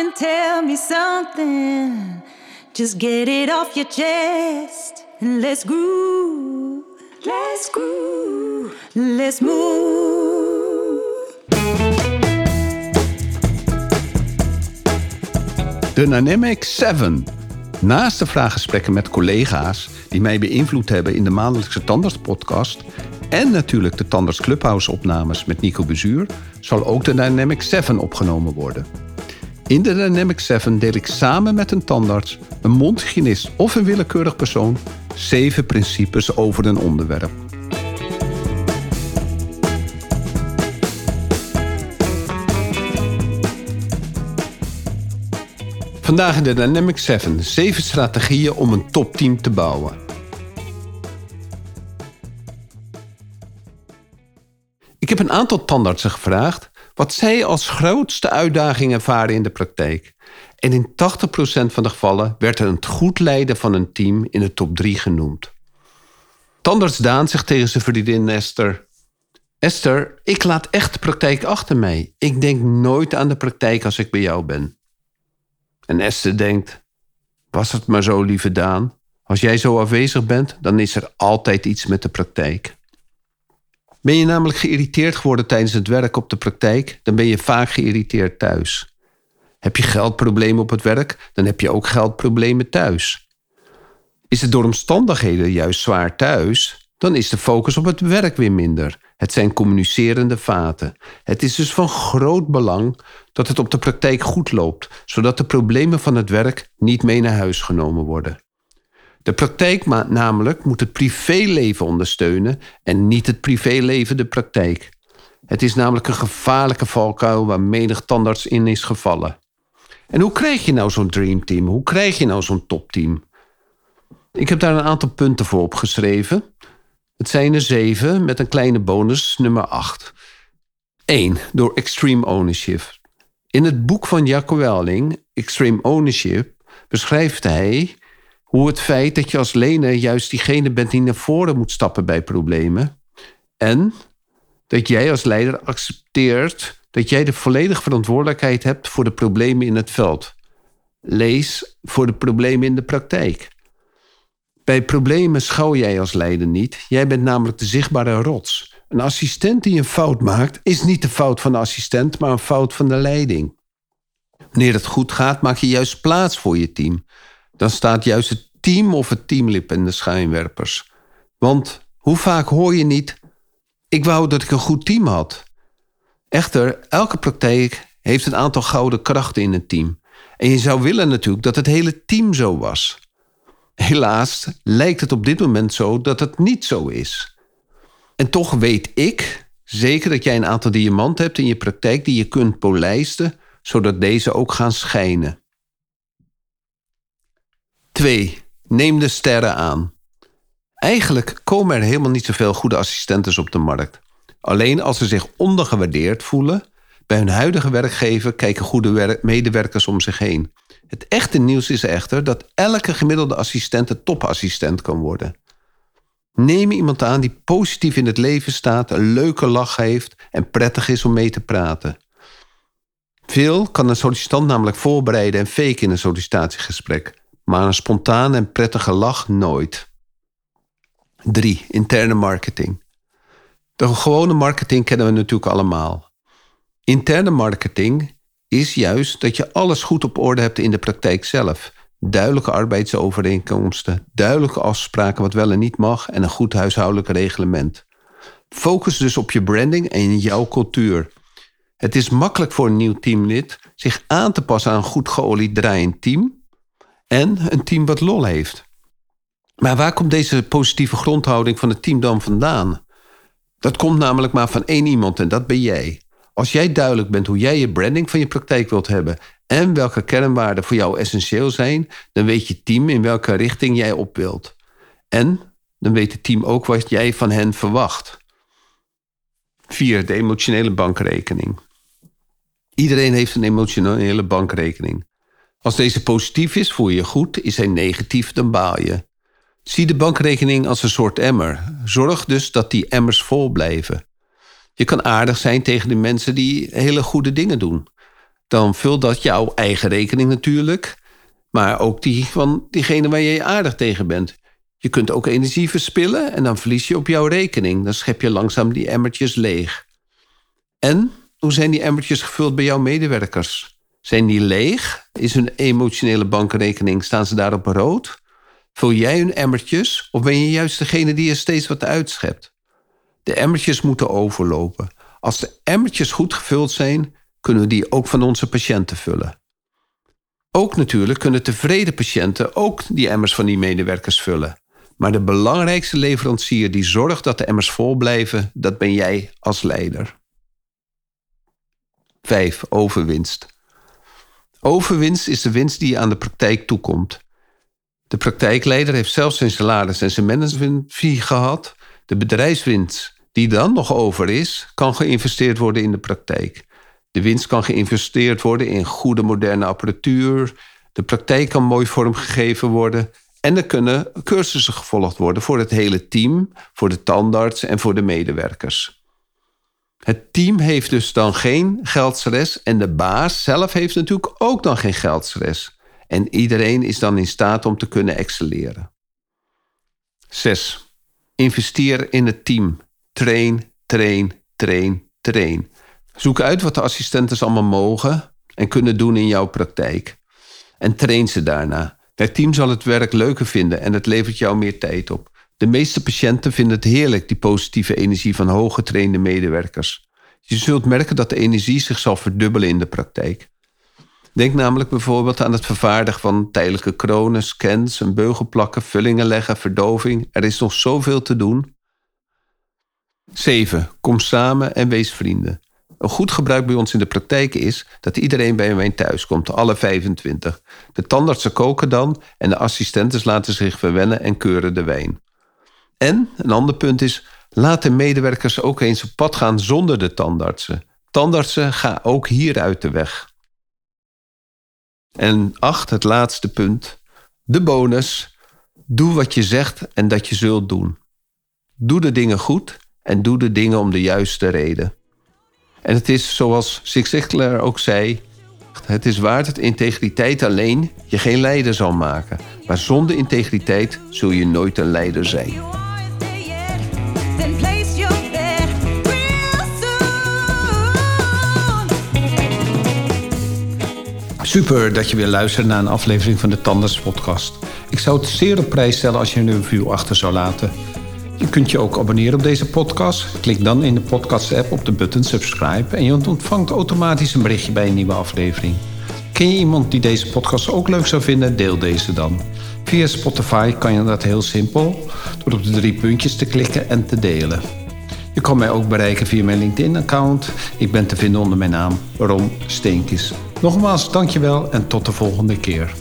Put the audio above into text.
and tell me something. Just get it off your chest and let's groove. Let's groove. Let's move. Dynamic 7. Naast de vraaggesprekken met collega's die mij beïnvloed hebben in de maandelijkse Tandarts-podcast en natuurlijk de Tandarts Clubhouse-opnames met Nico Bezuur, zal ook de Dynamic 7 opgenomen worden. In de Dynamic 7 deel ik samen met een tandarts, een mondhygiënist of een willekeurig persoon zeven principes over een onderwerp. Vandaag in de Dynamic 7 zeven strategieën om een topteam te bouwen. Ik heb een aantal tandartsen gevraagd wat zij als grootste uitdaging ervaren in de praktijk. En in 80% van de gevallen werd er het goed leiden van een team in de top 3 genoemd. Tandarts Daan zegt tegen zijn vriendin Esther: Esther, ik laat echt de praktijk achter mij. Ik denk nooit aan de praktijk als ik bij jou ben. En Esther denkt: Was het maar zo, lieve Daan. Als jij zo afwezig bent, dan is er altijd iets met de praktijk. Ben je namelijk geïrriteerd geworden tijdens het werk op de praktijk, dan ben je vaak geïrriteerd thuis. Heb je geldproblemen op het werk, dan heb je ook geldproblemen thuis. Is het door omstandigheden juist zwaar thuis, dan is de focus op het werk weer minder. Het zijn communicerende vaten. Het is dus van groot belang dat het op de praktijk goed loopt, zodat de problemen van het werk niet mee naar huis genomen worden. De praktijk namelijk moet het privéleven ondersteunen en niet het privéleven de praktijk. Het is namelijk een gevaarlijke valkuil waar menig tandarts in is gevallen. En hoe krijg je nou zo'n dreamteam? Hoe krijg je nou zo'n topteam? Ik heb daar een aantal punten voor opgeschreven. Het zijn er zeven met een kleine bonus, nummer acht. 1. Door extreme ownership. In het boek van Jacco Welling, Extreme Ownership, beschrijft hij hoe het feit dat je als lener juist diegene bent die naar voren moet stappen bij problemen. En dat jij als leider accepteert dat jij de volledige verantwoordelijkheid hebt voor de problemen in het veld. Lees voor de problemen in de praktijk. Bij problemen schouw jij als leider niet. Jij bent namelijk de zichtbare rots. Een assistent die een fout maakt, is niet de fout van de assistent, maar een fout van de leiding. Wanneer het goed gaat, maak je juist plaats voor je team dan staat juist het team of het teamlip in de schijnwerpers. Want hoe vaak hoor je niet: ik wou dat ik een goed team had. Echter, elke praktijk heeft een aantal gouden krachten in het team. En je zou willen natuurlijk dat het hele team zo was. Helaas lijkt het op dit moment zo dat het niet zo is. En toch weet ik zeker dat jij een aantal diamanten hebt in je praktijk die je kunt polijsten, zodat deze ook gaan schijnen. 2. Neem de sterren aan. Eigenlijk komen er helemaal niet zoveel goede assistentes op de markt. Alleen als ze zich ondergewaardeerd voelen, bij hun huidige werkgever kijken goede medewerkers om zich heen. Het echte nieuws is echter dat elke gemiddelde assistent een topassistent kan worden. Neem iemand aan die positief in het leven staat, een leuke lach heeft en prettig is om mee te praten. Veel kan een sollicitant namelijk voorbereiden en faken in een sollicitatiegesprek maar een spontane en prettige lach nooit. 3. Interne marketing. De gewone marketing kennen we natuurlijk allemaal. Interne marketing is juist dat je alles goed op orde hebt in de praktijk zelf. Duidelijke arbeidsovereenkomsten, duidelijke afspraken wat wel en niet mag en een goed huishoudelijk reglement. Focus dus op je branding en jouw cultuur. Het is makkelijk voor een nieuw teamlid zich aan te passen aan een goed geolied draaiend team en een team wat lol heeft. Maar waar komt deze positieve grondhouding van het team dan vandaan? Dat komt namelijk maar van één iemand en dat ben jij. Als jij duidelijk bent hoe jij je branding van je praktijk wilt hebben en welke kernwaarden voor jou essentieel zijn, dan weet je team in welke richting jij op wilt. En dan weet het team ook wat jij van hen verwacht. 4. De emotionele bankrekening. Iedereen heeft een emotionele bankrekening. Als deze positief is, voel je je goed. Is hij negatief, dan baal je. Zie de bankrekening als een soort emmer. Zorg dus dat die emmers vol blijven. Je kan aardig zijn tegen de mensen die hele goede dingen doen. dan vult dat jouw eigen rekening natuurlijk. Maar ook die van diegene waar je aardig tegen bent. Je kunt ook energie verspillen en dan verlies je op jouw rekening. Dan schep je langzaam die emmertjes leeg. En hoe zijn die emmertjes gevuld bij jouw medewerkers? Zijn die leeg? Is hun emotionele bankrekening, staan ze daar op rood? Vul jij hun emmertjes of ben je juist degene die er steeds wat uitschept? De emmertjes moeten overlopen. Als de emmertjes goed gevuld zijn, kunnen we die ook van onze patiënten vullen. Ook natuurlijk kunnen tevreden patiënten ook die emmers van die medewerkers vullen. Maar de belangrijkste leverancier die zorgt dat de emmers vol blijven, dat ben jij als leider. 5. Overwinst. Overwinst is de winst die aan de praktijk toekomt. De praktijkleider heeft zelf zijn salaris en zijn management fee gehad. De bedrijfswinst die dan nog over is, kan geïnvesteerd worden in de praktijk. De winst kan geïnvesteerd worden in goede moderne apparatuur. De praktijk kan mooi vormgegeven worden. En er kunnen cursussen gevolgd worden voor het hele team, voor de tandarts en voor de medewerkers. Het team heeft dus dan geen geldstress en de baas zelf heeft natuurlijk ook dan geen geldstress. En iedereen is dan in staat om te kunnen excelleren. 6. Investeer in het team. Train, train, train, train. Zoek uit wat de assistenten allemaal mogen en kunnen doen in jouw praktijk. En train ze daarna. Het team zal het werk leuker vinden en het levert jou meer tijd op. De meeste patiënten vinden het heerlijk, die positieve energie van hooggetrainde medewerkers. Je zult merken dat de energie zich zal verdubbelen in de praktijk. Denk namelijk bijvoorbeeld aan het vervaardigen van tijdelijke kronen, scans, een beugel plakken, vullingen leggen, verdoving. Er is nog zoveel te doen. 7. Kom samen en wees vrienden. Een goed gebruik bij ons in de praktijk is dat iedereen bij mij thuis komt, alle 25. De tandartsen koken dan en de assistenten laten zich verwennen en keuren de wijn. En een ander punt is, laat de medewerkers ook eens op pad gaan zonder de tandartsen. Tandartsen, ga ook hier uit de weg. En acht, het laatste punt. De bonus. Doe wat je zegt en dat je zult doen. Doe de dingen goed en doe de dingen om de juiste reden. En het is zoals Zig Ziglar ook zei: het is waard dat integriteit alleen je geen leider zal maken. Maar zonder integriteit zul je nooit een leider zijn. Super dat je weer luistert naar een aflevering van de Tanders Podcast. Ik zou het zeer op prijs stellen als je een review achter zou laten. Je kunt je ook abonneren op deze podcast. Klik dan in de podcast-app op de button subscribe en je ontvangt automatisch een berichtje bij een nieuwe aflevering. Ken je iemand die deze podcast ook leuk zou vinden? Deel deze dan. Via Spotify kan je dat heel simpel door op de drie puntjes te klikken en te delen. Je kan mij ook bereiken via mijn LinkedIn-account. Ik ben te vinden onder mijn naam Ron Steenkis. Nogmaals, dankjewel en tot de volgende keer.